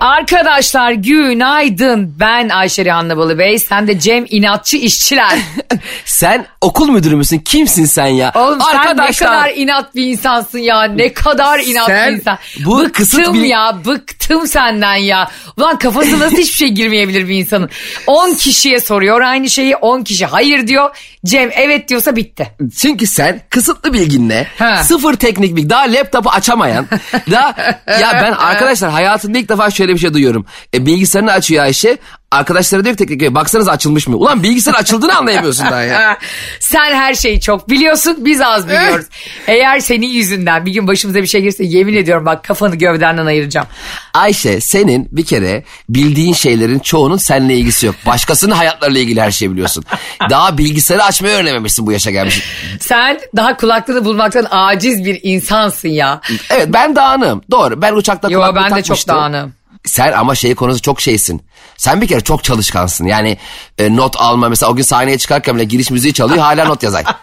Arkadaşlar günaydın. Ben Ayşe Rihanna Balıbey. Sen de Cem İnatçı işçiler. Sen okul müdürü müsün? Kimsin sen ya? Oğlum sen ne kadar inat bir insansın ya. Ne kadar inat Sen bir insan. bu bıktım kısıt ya bıktım senden ya. Ulan kafasına nasıl hiçbir şey girmeyebilir bir insanın. 10 kişiye soruyor aynı şeyi 10 kişi hayır diyor. Cem evet diyorsa bitti. Çünkü sen kısıtlı bilginle Ha. sıfır teknik bilgi daha laptopu açamayan daha ya ben arkadaşlar hayatımda ilk defa şöyle bir şey duyuyorum. E, bilgisayarını açıyor Ayşe arkadaşlara diyor ki teknik bilgi, baksanız açılmış mı? Ulan bilgisayar açıldığını anlayamıyorsun daha ya. Sen her şeyi çok biliyorsun biz az biliyoruz. Eğer senin yüzünden bir gün başımıza bir şey gelirse yemin ediyorum bak kafanı gövdenden ayıracağım. Ayşe senin bir kere bildiğin şeylerin çoğunun seninle ilgisi yok. Başkasının hayatlarıyla ilgili her şeyi biliyorsun. Daha bilgisayarı açmayı öğrenememişsin bu yaşa gelmişsin. Sen daha kulaklığını bulmaktan aciz bir insansın ya. Evet ben dağınığım doğru ben uçakta Yo kulaklık ben de çok takmıştım. Sen ama şey konusu çok şeysin. Sen bir kere çok çalışkansın. Yani e, not alma mesela o gün sahneye çıkarken bile giriş müziği çalıyor hala not yazay.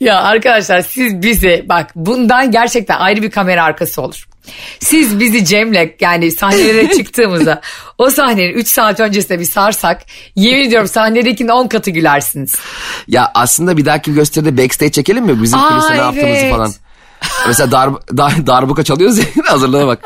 Ya arkadaşlar siz bizi bak bundan gerçekten ayrı bir kamera arkası olur. Siz bizi Cem'le yani sahnelere çıktığımızda o sahnenin 3 saat öncesinde bir sarsak yemin ediyorum sahnedekinin 10 katı gülersiniz. ya aslında bir dahaki gösteride backstage çekelim mi? Bizim Aa, kuliste ne yaptığımızı evet. falan. Mesela dar, dar, darbuka çalıyoruz ya hazırlığa bak.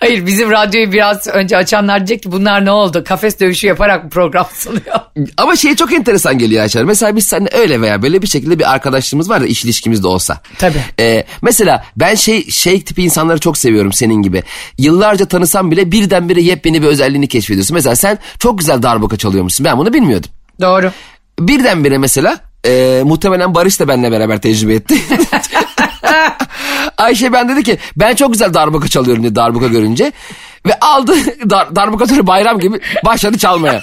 Hayır bizim radyoyu biraz önce açanlar diyecek ki bunlar ne oldu? Kafes dövüşü yaparak mı program sunuyor? Ama şey çok enteresan geliyor Ayşe. Mesela biz seninle öyle veya böyle bir şekilde bir arkadaşlığımız var da iş ilişkimiz de olsa. Tabii. Ee, mesela ben şey şey tipi insanları çok seviyorum senin gibi. Yıllarca tanısam bile birdenbire yepyeni bir özelliğini keşfediyorsun. Mesela sen çok güzel darbuka çalıyormuşsun. Ben bunu bilmiyordum. Doğru. Birdenbire mesela e, muhtemelen Barış da benimle beraber tecrübe etti. Ayşe ben dedi ki ben çok güzel darbuka çalıyorum dedi darbuka görünce. Ve aldı dar, darbukatörü bayram gibi başladı çalmaya.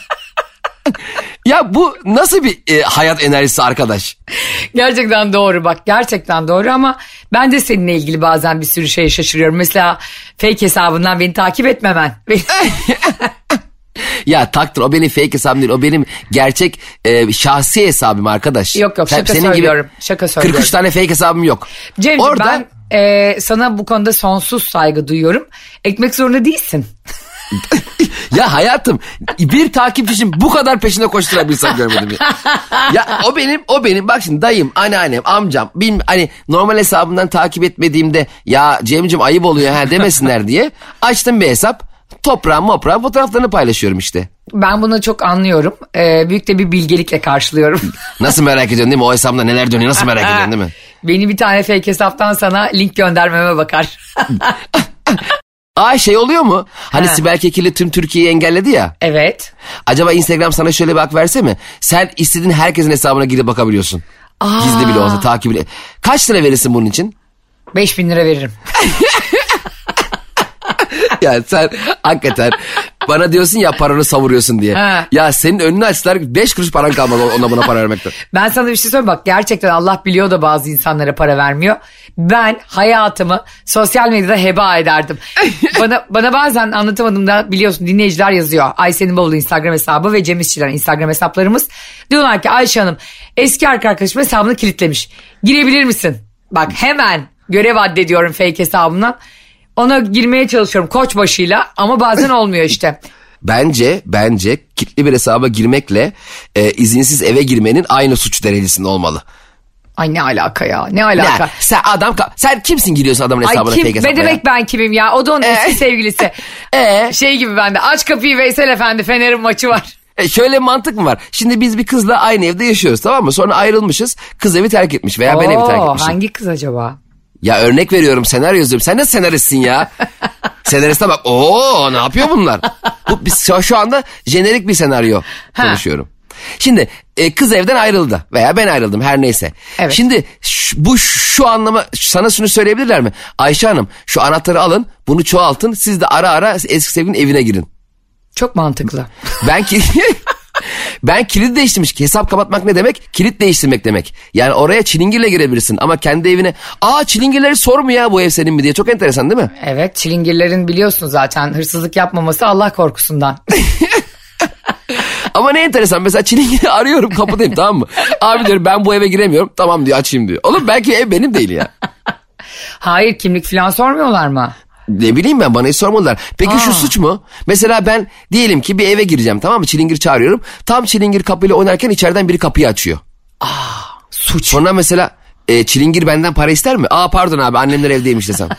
ya bu nasıl bir e, hayat enerjisi arkadaş? Gerçekten doğru bak gerçekten doğru ama ben de seninle ilgili bazen bir sürü şeye şaşırıyorum. Mesela fake hesabından beni takip etmemen. Ya taktır o benim fake hesabım değil o benim gerçek e, şahsi hesabım arkadaş. Yok, yok, şaka senin gibi söylüyorum, şaka söylüyorum. 43 tane fake hesabım yok. Cemciğim Orada ben e, sana bu konuda sonsuz saygı duyuyorum. Ekmek zorunda değilsin. ya hayatım bir takipçi için bu kadar peşinde insan görmedim ya. ya o benim o benim bak şimdi dayım anneannem amcam bilmem hani normal hesabından takip etmediğimde ya Cem'cim ayıp oluyor ha demesinler diye açtım bir hesap toprağın moprağın fotoğraflarını paylaşıyorum işte. Ben bunu çok anlıyorum. E, büyük de bir bilgelikle karşılıyorum. Nasıl merak ediyorsun değil mi o hesabımda neler dönüyor nasıl merak ediyorsun değil mi? Beni bir tane fake hesaptan sana link göndermeme bakar. Aa şey oluyor mu? Hani Ha. Sibel Kekilli tüm Türkiye'yi engelledi ya. evet. Acaba Instagram sana şöyle bir hak verse mi? Sen istediğin herkesin hesabına girip bakabiliyorsun. Gizli bile olsa takip bile. Kaç lira verirsin bunun için? 5000 lira veririm. ya sen hakikaten bana diyorsun ya paranı savuruyorsun diye. Ha. Ya senin önünü açtılar 5 kuruş paran kalmadı ona buna para vermekten. Ben sana bir şey söyleyeyim bak gerçekten Allah biliyor da bazı insanlara para vermiyor. Ben hayatımı sosyal medyada heba ederdim. bana bana bazen anlatamadığımda biliyorsun dinleyiciler yazıyor. Ayşe'nin bavulu Instagram hesabı ve Cem İşçiler Instagram hesaplarımız. Diyorlar ki Ayşe Hanım eski arkadaşım hesabını kilitlemiş. Girebilir misin? Bak hemen görev addediyorum fake hesabımdan. Ona girmeye çalışıyorum koç başıyla ama bazen olmuyor işte. Bence bence kitli bir hesaba girmekle e, izinsiz eve girmenin aynı suç derecesinde olmalı. Ay ne alaka ya ne alaka. Ya, sen adam sen kimsin giriyorsun adamın Ay hesabına kim fake hesapla ne ya? demek ben kimim ya o da onun eski sevgilisi. Ee? Şey gibi bende aç kapıyı Veysel Efendi Fener'in maçı var. E şöyle mantık mı var? Şimdi biz bir kızla aynı evde yaşıyoruz tamam mı? Sonra ayrılmışız. Kız evi terk etmiş veya ben evi terk Oo, etmişim. hangi kız acaba? Ya örnek veriyorum senaryo yazıyorum. Sen nasıl senaristsin ya? Senariste bak. Oo ne yapıyor bunlar? Bu biz şu, anda jenerik bir senaryo Ha. konuşuyorum. Şimdi e, kız evden ayrıldı veya ben ayrıldım her neyse. Evet. Şimdi bu şu anlama sana şunu söyleyebilirler mi? Ayşe Hanım şu anahtarı alın bunu çoğaltın siz de ara ara eski sevgilinin evine girin. Çok mantıklı. Ben ki Ben kilit değiştirmiş. Hesap kapatmak ne demek? Kilit değiştirmek demek. Yani oraya çilingirle girebilirsin ama kendi evine aa çilingirleri sormuyor ya bu ev senin mi diye. Çok enteresan değil mi? Evet çilingirlerin biliyorsun zaten hırsızlık yapmaması Allah korkusundan. Ama ne enteresan mesela çilingiri arıyorum kapıdayım tamam mı? Abi diyorum ben bu eve giremiyorum. Tamam diyor açayım diyor. Oğlum belki ev benim değil ya. Hayır kimlik falan sormuyorlar mı? Ne bileyim ben bana hiç sormadılar. Peki şu Aa. suç mu? Mesela ben diyelim ki bir eve gireceğim tamam mı? Çilingir çağırıyorum. Tam çilingir kapıyla oynarken içeriden biri kapıyı açıyor. Suç. Sonra mesela e, çilingir benden para ister mi? Aa pardon abi annemler evdeymiş desem.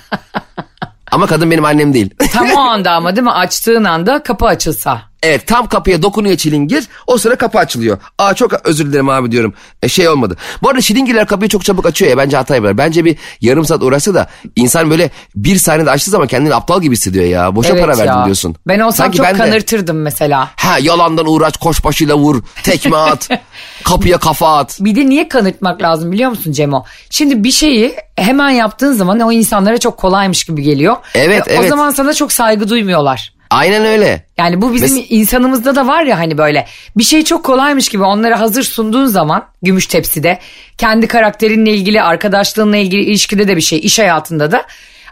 Ama kadın benim annem değil. Tam o anda ama değil mi? Açtığın anda kapı açılsa. Evet tam kapıya dokunuyor çilingir. O sıra kapı açılıyor. Aa çok özür dilerim abi diyorum. E, şey olmadı. Bu arada çilingirler kapıyı çok çabuk açıyor ya. Bence hata yapıyorlar. Bence bir yarım saat uğraşsa da insan böyle bir saniyede açtığı zaman kendini aptal gibi hissediyor ya. Boşa Evet para verdim ya. diyorsun. Ben olsam Sanki çok ben de- kanırtırdım mesela. Ha yalandan uğraş koş başıyla vur. Tekme at. kapıya kafa at. Bir de niye kanırtmak lazım biliyor musun Cemo? Şimdi bir şeyi hemen yaptığın zaman o insanlara çok kolaymış gibi geliyor. Evet, Ve O evet. zaman sana çok saygı duymuyorlar. Aynen öyle. Yani bu bizim Mes- insanımızda da var ya hani böyle bir şey çok kolaymış gibi onlara hazır sunduğun zaman gümüş tepside kendi karakterinle ilgili arkadaşlığınla ilgili ilişkide de bir şey iş hayatında da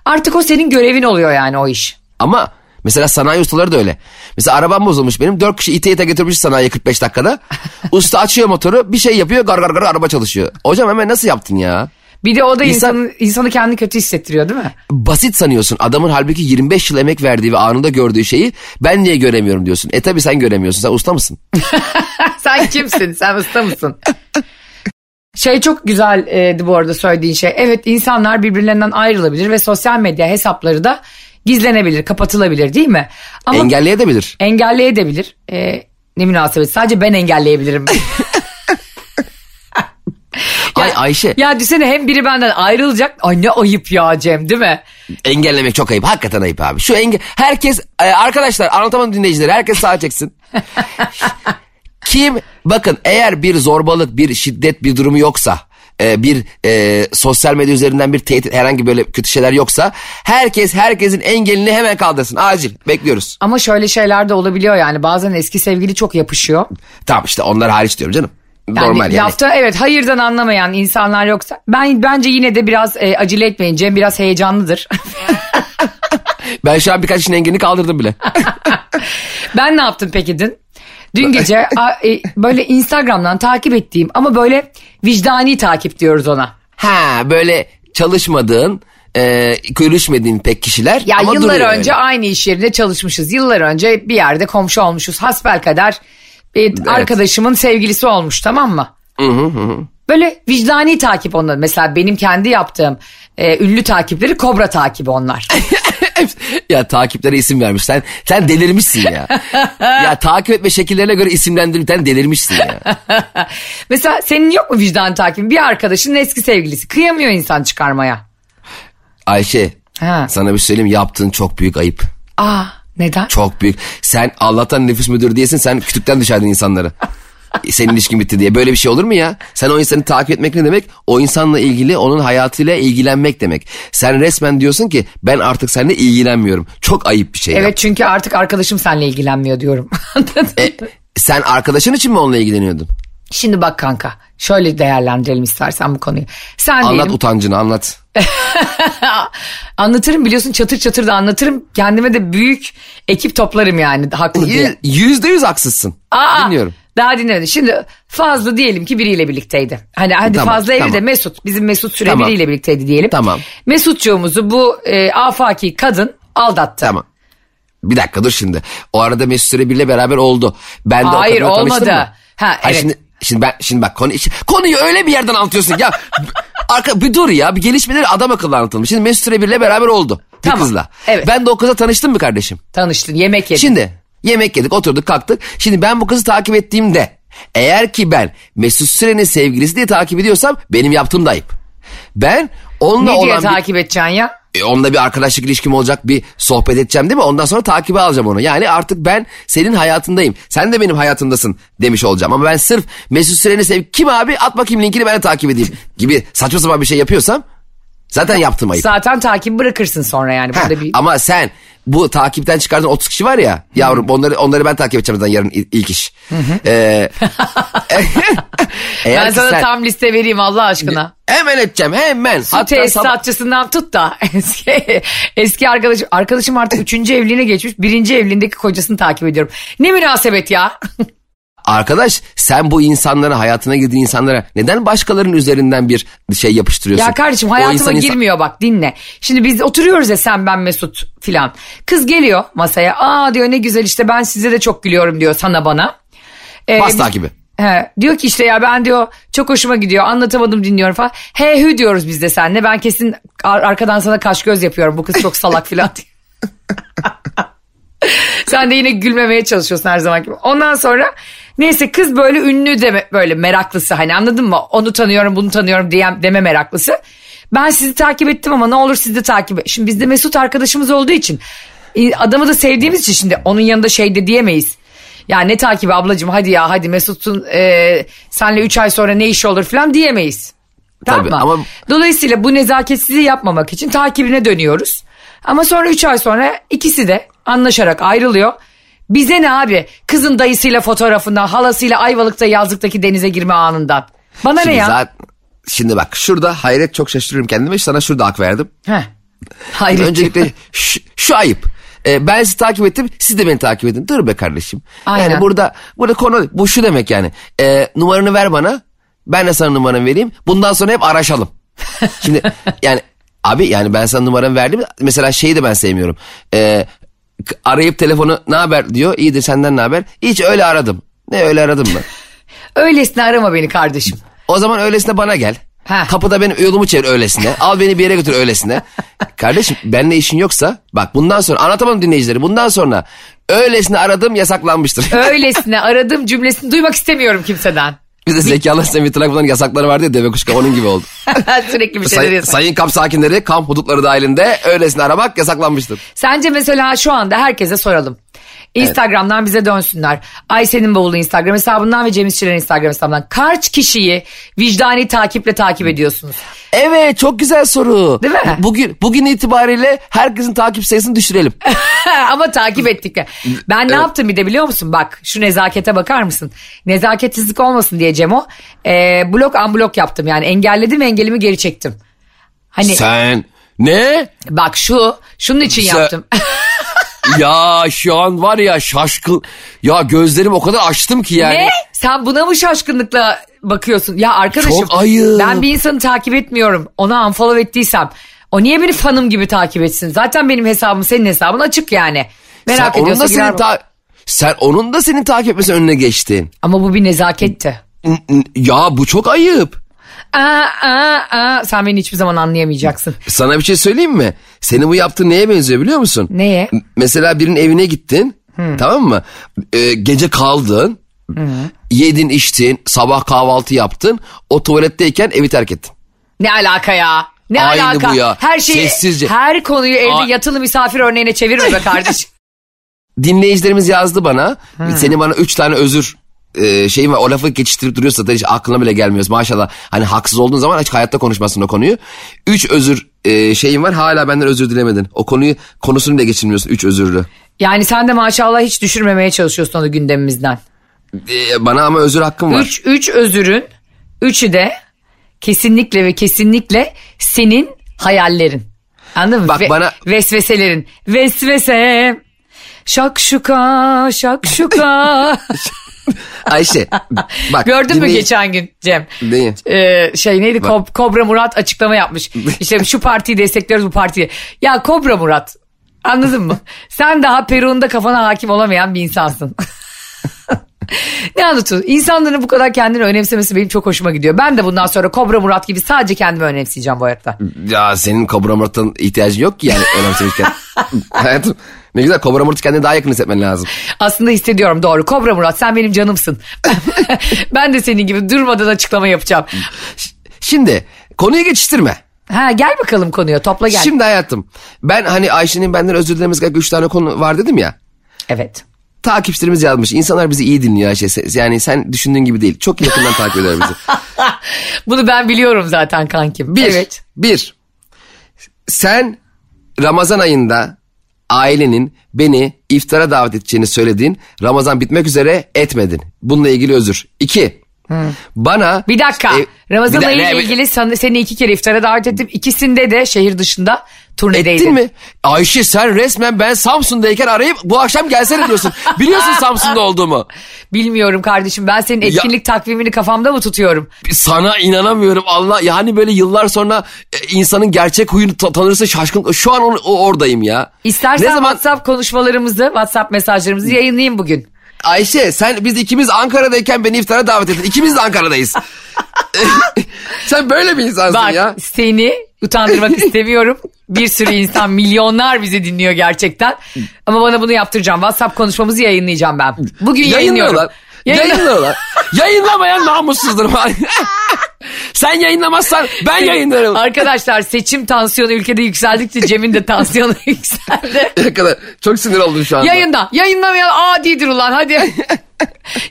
artık o senin görevin oluyor yani o iş. Ama mesela sanayi ustaları da öyle. Mesela arabam bozulmuş benim. Dört kişi ite ite götürmüş sanayiye 45 dakikada. Usta açıyor motoru bir şey yapıyor gar gar gar araba çalışıyor. Hocam hemen nasıl yaptın ya? Bir de o da İnsan- insanı, insanı kendi kötü hissettiriyor değil mi? Basit sanıyorsun. Adamın halbuki 25 yıl emek verdiği ve anında gördüğü şeyi ben niye göremiyorum diyorsun. E tabi sen göremiyorsun. Sen usta mısın? Sen kimsin? Sen usta mısın? Şey çok güzeldi bu arada söylediğin şey. Evet insanlar birbirlerinden ayrılabilir ve sosyal medya hesapları da gizlenebilir, kapatılabilir değil mi? Ama Engelleyebilir. engelleyebilir. Ee, ne münasebet sadece ben engelleyebilirim. Ay Ayşe ya düşünsene hem biri benden ayrılacak. Ay ne ayıp ya Cem değil mi? engellemek çok ayıp. Hakikaten ayıp abi. Şu engel herkes e, arkadaşlar anlatamadım dinleyicileri herkes sağa çeksin. Kim bakın eğer bir zorbalık bir şiddet bir durumu yoksa e, bir e, sosyal medya üzerinden bir tehdit herhangi böyle kötü şeyler yoksa herkes herkesin engelini hemen kaldırsın acil bekliyoruz. Ama şöyle şeyler de olabiliyor yani bazen eski sevgili çok yapışıyor. Tamam işte onlar hariç diyorum canım. Yani Normal yani. lafta evet hayırdan anlamayan insanlar yoksa ben bence yine de biraz e, acele etmeyin Cem biraz heyecanlıdır. Ben şu an birkaç kişinin engelini kaldırdım bile. ben ne yaptım peki dün? Dün gece a- e, böyle Instagram'dan takip ettiğim ama böyle vicdani takip diyoruz ona. ha böyle çalışmadığın e, görüşmediğin pek kişiler Ya ama yıllar önce öyle. aynı iş yerinde çalışmışız. Yıllar önce bir yerde komşu olmuşuz. Hasbelkader e, arkadaşımın sevgilisi olmuş tamam mı? Böyle vicdani takip onlar. Mesela benim kendi yaptığım e, ünlü takipleri kobra takibi onlar. ya takiplere isim vermiş. Sen, sen delirmişsin ya. ya takip etme şekillerine göre isimlendirirken delirmişsin ya. Mesela senin yok mu vicdan takibin? Bir arkadaşının eski sevgilisi. Kıyamıyor insan çıkarmaya. Ayşe Ha. sana bir şey söyleyeyim yaptığın çok büyük ayıp. Aa neden? Çok büyük. Sen Allah'tan nüfus müdürü diyesin sen kütükten düşerdin insanları. Senin ilişkin bitti diye. Böyle bir şey olur mu ya? Sen o insanı takip etmek ne demek? O insanla ilgili onun hayatıyla ilgilenmek demek. Sen resmen diyorsun ki ben artık seninle ilgilenmiyorum. Çok ayıp bir şey. Evet yaptın. çünkü artık arkadaşım seninle ilgilenmiyor diyorum. E, sen arkadaşın için mi onunla ilgileniyordun? Şimdi bak kanka şöyle değerlendirelim istersen bu konuyu. Sen Anlat diyelim utancını anlat. anlatırım biliyorsun çatır çatır da anlatırım. Kendime de büyük ekip toplarım yani haklı diye. Yüz- Yüzde yüz haksızsın. Aa, Dinliyorum. Daha dinlemedim. Şimdi Fazlı diyelim ki biriyle birlikteydi. Hani hadi Tamam, de tamam. Mesut. Bizim Mesut Süre Tamam. biriyle birlikteydi diyelim. Tamam. Mesutçuğumuzu bu e, afaki kadın aldattı. Tamam. Bir dakika dur şimdi. O arada Mesut Süre birle beraber oldu. Ben de Hayır, o kadınla tanıştım olmadı. mı? Ha, Hayır, evet. Şimdi, şimdi ben şimdi bak konu konuyu öyle bir yerden anlatıyorsun ya. Arka bir dur ya bir gelişmeleri adam akıllı anlatılmış. Şimdi Mesut Süre birle beraber oldu. Bir Tamam, kızla. evet. Ben de o kızla tanıştım mı kardeşim? Tanıştın yemek yedin. Şimdi yemek yedik oturduk kalktık. Şimdi ben bu kızı takip ettiğimde eğer ki ben Mesut Süren'in sevgilisi diye takip ediyorsam benim yaptığım da ayıp. Ben onunla ne diye olan bir- takip edeceksin ya? e, onunla bir arkadaşlık ilişkim olacak bir sohbet edeceğim değil mi? Ondan sonra takibe alacağım onu. Yani artık ben senin hayatındayım. Sen de benim hayatımdasın demiş olacağım. Ama ben sırf Mesut Süren'i sev... Kim abi at bakayım linkini ben de takip edeyim gibi saçma sapan bir şey yapıyorsam Zaten yaptım ayıp. Zaten takip bırakırsın sonra yani. Ha, Burada bir... Ama sen bu takipten çıkardığın 30 kişi var ya yavrum onları onları ben takip edeceğim zaten yarın il- ilk iş. Ee, eğer Ben sana sen- tam liste vereyim Allah aşkına. Hemen edeceğim hemen. Su Hatta tesisatçısından tut da eski, eski arkadaşım. Arkadaşım artık üçüncü evliliğine geçmiş. Birinci evliliğindeki kocasını takip ediyorum. Ne münasebet ya. Arkadaş sen bu insanlara hayatına girdiğin insanlara neden başkalarının üzerinden bir şey yapıştırıyorsun? Ya kardeşim hayatıma insan insan- girmiyor bak dinle. Şimdi biz oturuyoruz ya sen ben Mesut filan. Kız geliyor masaya. Aa diyor ne güzel işte ben size de çok gülüyorum diyor sana bana. Ee, Bas takibi. He, diyor ki işte ya ben diyor çok hoşuma gidiyor anlatamadım dinliyorum falan. He hü diyoruz biz de seninle ben kesin ar- arkadan sana kaş göz yapıyorum bu kız çok salak filan diye. Sen de yine gülmemeye çalışıyorsun her zaman gibi. Ondan sonra neyse kız böyle ünlü deme böyle meraklısı hani anladın mı? Onu tanıyorum bunu tanıyorum diye deme meraklısı. Ben sizi takip ettim ama ne olur siz de takip et. Şimdi bizde Mesut arkadaşımız olduğu için adamı da sevdiğimiz için şimdi onun yanında şey de diyemeyiz. Ya ne takibi ablacığım hadi ya hadi Mesut'un e, senle 3 ay sonra ne iş olur falan diyemeyiz. Tamam Tabii, mı? ama- Dolayısıyla bu nezaketsizliği yapmamak için takibine dönüyoruz. Ama sonra 3 ay sonra ikisi de anlaşarak ayrılıyor. Bize ne abi? Kızın dayısıyla fotoğrafından, halasıyla Ayvalık'ta yazlıktaki denize girme anından. Bana ne Şimdi, ya? zaten- şimdi bak şurada hayret çok şaşırıyorum kendime sana şurada hak verdim. Heh. Hayret. Öncelikle şu, şu ayıp. Ee, ben sizi takip ettim siz de beni takip edin. Dur be kardeşim. Aynen. Yani burada burada konu bu şu demek yani. Ee, numaranı ver bana ben de sana numaramı vereyim. Bundan sonra hep araşalım. Şimdi yani abi yani ben sana numaramı verdim. Mesela şeyi de ben sevmiyorum. Ee, arayıp telefonu ne haber diyor. İyidir senden ne haber? Hiç öyle aradım. Ne öyle aradım mı? Öylesine arama beni kardeşim. O zaman öylesine bana gel. Heh. Kapıda benim yolumu çevir öylesine. Al beni bir yere götür öylesine. Kardeşim benimle işin yoksa bak bundan sonra anlatamadım dinleyicileri. Bundan sonra öylesine aradım yasaklanmıştır. Öylesine aradım cümlesini duymak istemiyorum kimseden. Bir de Zeki Alasya bir Trakman'ın yasakları vardı ya deve kuşka onun gibi oldu. Sürekli bir şeyler Say, yazıyor. sayın kamp sakinleri kamp hudutları dahilinde öylesine aramak yasaklanmıştır. Sence mesela şu anda herkese soralım. Instagram'dan bize dönsünler. Ayşe'nin bavulu Instagram hesabından ve Cem İşçilerin Instagram hesabından. Kaç kişiyi vicdani takiple takip ediyorsunuz? Evet çok güzel soru. Değil mi? Bugün bugün itibariyle herkesin takip sayısını düşürelim. Ama takip ettik. de. Ben ne Evet. yaptım bir de biliyor musun? Bak şu nezakete bakar mısın? Nezaketsizlik olmasın diye Cemo. E, blok unblock yaptım yani engelledim engelimi geri çektim. Hani Sen ne? bak şu şunun için Sen- yaptım. ya şu an var ya şaşkın. Ya gözlerim o kadar açtım ki yani. Ne? Sen buna mı şaşkınlıkla bakıyorsun? Ya arkadaşım Çok ayıp. ben bir insanı takip etmiyorum. Ona unfollow ettiysem o niye beni fanım gibi takip etsin? Zaten benim hesabım senin hesabın açık yani. Merak sen onun ediyorsa da girer senin ta- sen onun da senin takip etmesi önüne geçtin. Ama bu bir nezaketti. Ya bu çok ayıp. Aa, aa, aa. Sen beni hiçbir zaman anlayamayacaksın. Sana bir şey söyleyeyim mi? Senin bu yaptığın neye benziyor biliyor musun? Neye? M- Mesela birinin evine gittin. Tamam mı? Ee, gece kaldın. Yedin içtin. Sabah kahvaltı yaptın. O tuvaletteyken evi terk ettin. Ne alaka ya? Ne Aynı alaka? bu ya. Her şeyi, Sessizce. her konuyu evde Aa. yatılı misafir örneğine çevirme be kardeşim. Dinleyicilerimiz yazdı bana. Senin bana üç tane özür e, şeyin var. O lafı geçiştirip duruyorsa da hiç aklına bile gelmiyor. Maşallah. Hani haksız olduğun zaman hiç hayatta konuşmazsın o konuyu. Üç özür e, şeyin var. Hala benden özür dilemedin. O konuyu konusunu bile geçirmiyorsun. Üç özürlü. yani sen de maşallah hiç düşürmemeye çalışıyorsun onu gündemimizden. E, bana ama özür hakkım var. Üç, üç özürün, üçü de kesinlikle ve kesinlikle senin hayallerin. Anladın mı? Bak bana- Vesveselerin. Vesvese. Şakşuka, şakşuka. Ayşe. Bak, Gördün mü geçen gün Cem? Neyi? Ee, şey neydi? Kob- Kobra Murat açıklama yapmış. İşte şu partiyi destekliyoruz bu partiyi. Ya Kobra Murat anladın mı? Sen daha Peru'nda kafana hakim olamayan bir insansın. ne anlatıyorsun? İnsanların bu kadar kendini önemsemesi benim çok hoşuma gidiyor. Ben de bundan sonra Kobra Murat gibi sadece kendimi önemseyeceğim bu hayatta. Ya senin Kobra Murat'ın ihtiyacın yok ki yani önemsemişken. Hayatım ne güzel Kobra Murat'ı kendine daha yakın hissetmen lazım. Aslında hissediyorum doğru. Kobra Murat sen benim canımsın. ben de senin gibi durmadan açıklama yapacağım. Şimdi konuyu geçiştirme. Ha gel bakalım konuya topla gel. Şimdi hayatım ben hani Ayşe'nin benden özür dilemesi gereken üç tane konu var dedim ya. Evet. Takipçilerimiz yazmış. İnsanlar bizi iyi dinliyor Ayşe. Yani sen düşündüğün gibi değil. Çok yakından takip ediyor bizi. Bunu ben biliyorum zaten kankim. Bir, Evet. bir. sen Ramazan ayında ailenin beni iftara davet edeceğini söylediğin Ramazan bitmek üzere etmedin. Bununla ilgili özür. İki, bana... Bir dakika. E, Ramazan ayı ile ilgili sana, seni iki kere iftara davet ettim. İkisinde de şehir dışında turnedeydin. Ettin mi? Ayşe sen resmen ben Samsun'dayken arayıp bu akşam gelsene diyorsun. Biliyorsun Samsun'da olduğumu. Bilmiyorum kardeşim ben senin etkinlik takvimini kafamda mı tutuyorum? Sana inanamıyorum Allah. Yani böyle yıllar sonra e, insanın gerçek huyunu ta- tanırsa şaşkın. Şu an o- o- oradayım ya. İstersen Ne zaman WhatsApp konuşmalarımızı, WhatsApp mesajlarımızı yayınlayayım bugün. Ayşe sen biz ikimiz Ankara'dayken beni iftara davet ettin. İkimiz de Ankara'dayız. sen böyle bir insansın Bak ya. seni utandırmak istemiyorum. Bir sürü insan milyonlar bizi dinliyor gerçekten. Ama bana bunu yaptıracağım. WhatsApp konuşmamızı yayınlayacağım ben. Bugün yayınlıyorum. Yayınlıyorlar. Yayınla- Yayınlıyorlar. Yayınlamayan namussuzdur. sen yayınlamazsan ben yayınlarım. Arkadaşlar seçim tansiyonu ülkede yükseldikçe Cem'in de tansiyonu yükseldi. Ne kadar çok sinir oldum şu anda. Yayında. Yayınlamayan adidir ulan hadi.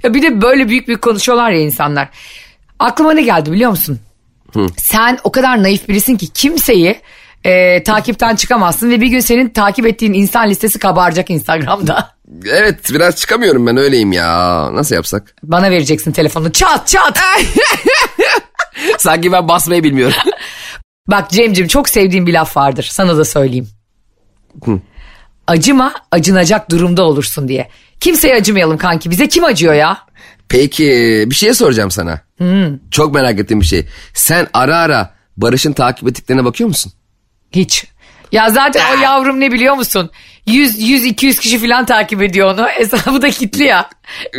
ya bir de böyle büyük büyük konuşuyorlar ya insanlar. Aklıma ne geldi biliyor musun? Sen o kadar naif birisin ki kimseyi e, takipten çıkamazsın ve bir gün senin takip ettiğin insan listesi kabaracak Instagram'da. Evet biraz çıkamıyorum ben öyleyim ya. Nasıl yapsak? Bana vereceksin telefonu çat çat. Sanki ben basmayı bilmiyorum. Bak Cem'cim çok sevdiğim bir laf vardır sana da söyleyeyim. Acıma acınacak durumda olursun diye. Kimseye acımayalım kanki bize kim acıyor ya? Peki bir şey soracağım sana. Çok merak ettiğim bir şey. Sen ara ara Barış'ın takip ettiklerine bakıyor musun? Hiç. Ya zaten o yavrum ne biliyor musun? 100 100 200 kişi falan takip ediyor onu. Hesabı da kilitli ya.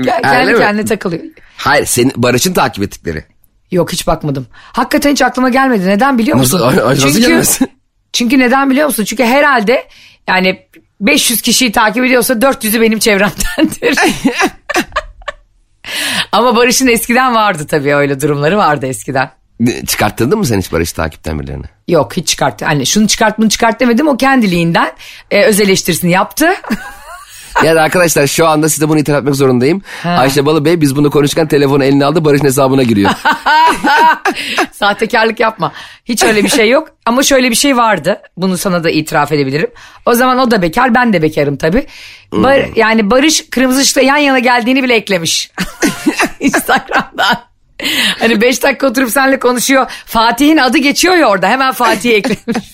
Kendi kendine takılıyor. Hayır senin Barış'ın takip ettikleri. Yok hiç bakmadım. Hakikaten hiç aklıma gelmedi. Neden biliyor musun? Nasıl- nasıl gelmesin? çünkü neden biliyor musun? Çünkü herhalde yani 500 kişiyi takip ediyorsa 400'ü benim çevremdendir. Ama Barış'ın eskiden vardı tabii öyle durumları vardı eskiden. Çıkarttırdın mı sen hiç Barış takipten birilerini? Yok hiç çıkarttı. Hani şunu çıkart bunu çıkart demedim o kendiliğinden e, öz eleştirisini yaptı. Yani arkadaşlar şu anda size bunu itiraf etmek zorundayım. Ayşe Balı Bey biz bunu konuşurken telefonu eline aldı Barış'ın hesabına giriyor. Sahtekarlık yapma. Hiç öyle bir şey yok. Ama şöyle bir şey vardı. Bunu sana da itiraf edebilirim. O zaman o da bekar ben de bekarım tabii. Bar- yani Barış kırmızı ışıkta yan yana geldiğini bile eklemiş. Instagram'dan. Hani beş dakika oturup seninle konuşuyor. Fatih'in adı geçiyor ya orada. Hemen Fatih'i eklemiş.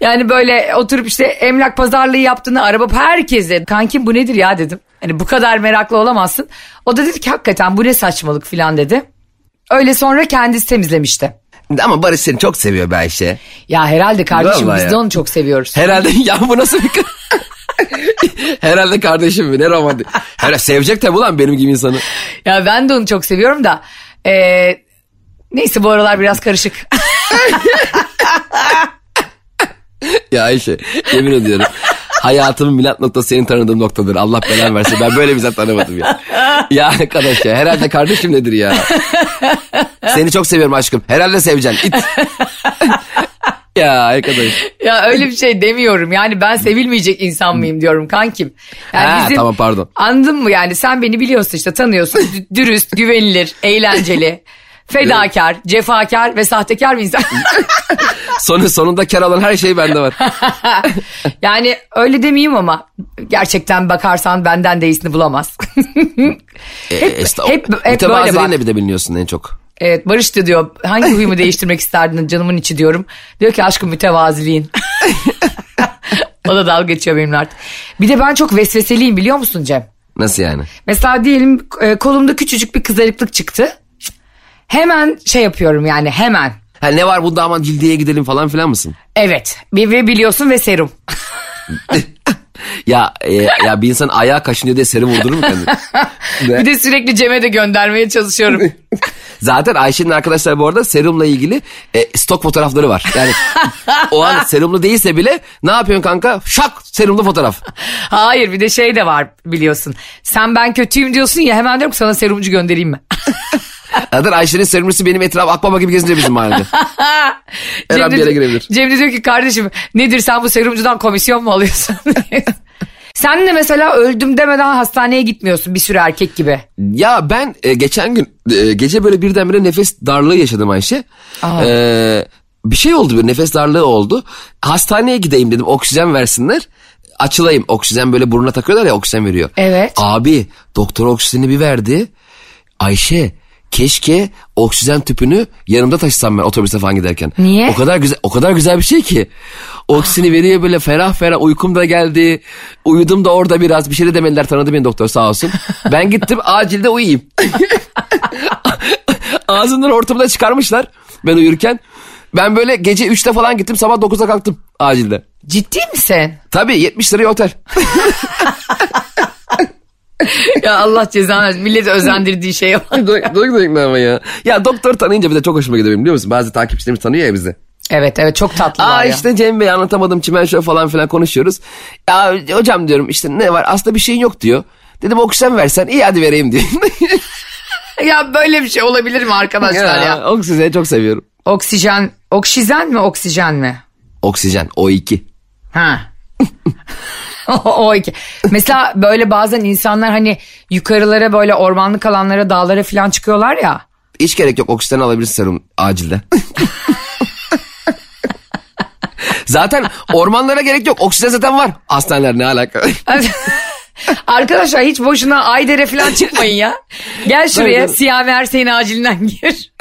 Yani böyle oturup işte emlak pazarlığı yaptığını araba herkese kankim bu nedir ya dedim. Hani bu kadar meraklı olamazsın. O da dedi ki hakikaten bu ne saçmalık filan dedi. Öyle sonra kendisi temizlemişti. Ama Barış seni çok seviyor be Ayşe. Ya herhalde kardeşim Vallahi biz ya. de onu çok seviyoruz. Herhalde ya bu nasıl bir... Herhalde kardeşim mi ne romantik. Herhalde sevecek tabi ulan benim gibi insanı. Ya ben de onu çok seviyorum da. eee, neyse bu aralar biraz karışık. Ya Ayşe yemin ediyorum. Hayatımın milat noktası senin tanıdığım noktadır. Allah belanı versin. Ben böyle bir zat tanımadım ya. Ya arkadaş ya. Herhalde kardeşim nedir ya? Seni çok seviyorum aşkım. Herhalde seveceksin. İt. ya arkadaş. ya öyle bir şey demiyorum. Yani ben sevilmeyecek insan mıyım diyorum kankim. Yani Ha, tamam, pardon. Anladın mı yani sen beni biliyorsun işte tanıyorsun. Dü- Dürüst, güvenilir, eğlenceli, fedakar, cefakar ve sahtekar bir insan. Sonu, sonunda kar alan her şey bende var. yani öyle demeyeyim ama gerçekten bakarsan benden de iyisini bulamaz. hep, hep, hep- hep böyle bak. Bir de biliniyorsun en çok. Evet Barış da diyor hangi huyumu değiştirmek isterdin canımın içi diyorum. Diyor ki aşkım mütevaziliğin. o da dalga geçiyor benimle artık. Bir de ben çok vesveseliyim biliyor musun Cem? Nasıl yani? Mesela diyelim e, kolumda küçücük bir kızarıklık çıktı. Hemen şey yapıyorum yani hemen. Ha, ne var bunda aman cildiyeye gidelim falan filan mısın? Evet bir ve biliyorsun ve serum. Ya e, ya bir insan ayağa kaşınıyor diye serum vurdurur mu kendini? bir de sürekli Cem'e de göndermeye çalışıyorum. Zaten Ayşe'nin arkadaşlar bu arada serumla ilgili e, stok fotoğrafları var. Yani o an serumlu değilse bile ne yapıyorsun kanka? Şak serumlu fotoğraf. Hayır bir de şey de var biliyorsun. Sen ben kötüyüm diyorsun ya hemen diyorum ki sana serumcu göndereyim mi? Zaten Ayşe'nin serumlusu benim etraf akbaba gibi gezince bizim mahallede. Her an bir yere girebilir. Cem de diyor ki kardeşim nedir sen bu serumcudan komisyon mu alıyorsun? sen de mesela öldüm demeden hastaneye gitmiyorsun bir sürü erkek gibi. Ya ben e, geçen gün e, gece böyle birdenbire nefes darlığı yaşadım Ayşe. Aa. E, bir şey oldu bir nefes darlığı oldu. Hastaneye gideyim dedim oksijen versinler. Açılayım oksijen böyle burnuna takıyorlar ya oksijen veriyor. Evet. Abi doktor oksijeni bir verdi. Ayşe keşke oksijen tüpünü yanımda taşısam ben otobüste falan giderken. Niye? O kadar güzel o kadar güzel bir şey ki. Oksijeni veriyor böyle ferah ferah uykum da geldi. Uyudum da orada biraz bir şey de demediler tanıdı beni doktor sağ olsun. Ben gittim acilde uyuyayım. Ağzından ortamda çıkarmışlar ben uyurken. Ben böyle gece 3'te falan gittim sabah 9'da kalktım acilde. Ciddi misin? Tabii 70 liraya otel. ya Allah cezanı versin. Milleti özendirdiği şeye bak. Ama ya. Ya doktor tanıyınca bir de çok hoşuma gidiyor benim biliyor musun? Bazı takipçilerimiz tanıyor ya bizi. Evet evet çok tatlılar Aa ya. işte Cem Bey anlatamadım çimen şöyle falan filan konuşuyoruz. Ya hocam diyorum işte ne var aslında bir şeyin yok diyor. Dedim oksijen versen iyi hadi vereyim diyor. Ya böyle bir şey olabilir mi arkadaşlar ya? Oksijeni çok seviyorum. Oksijen, oksijen mi oksijen mi? Oksijen O2. Ha. o, iki. Mesela böyle bazen insanlar hani yukarılara böyle ormanlık alanlara dağlara falan çıkıyorlar ya. Hiç gerek yok oksijen alabilirsin serum acilde. zaten ormanlara gerek yok. Oksijen zaten var. Hastaneler ne alaka? Arkadaşlar hiç boşuna Ayder'e falan çıkmayın ya. Gel şuraya Siyami Ersey'in acilinden gir.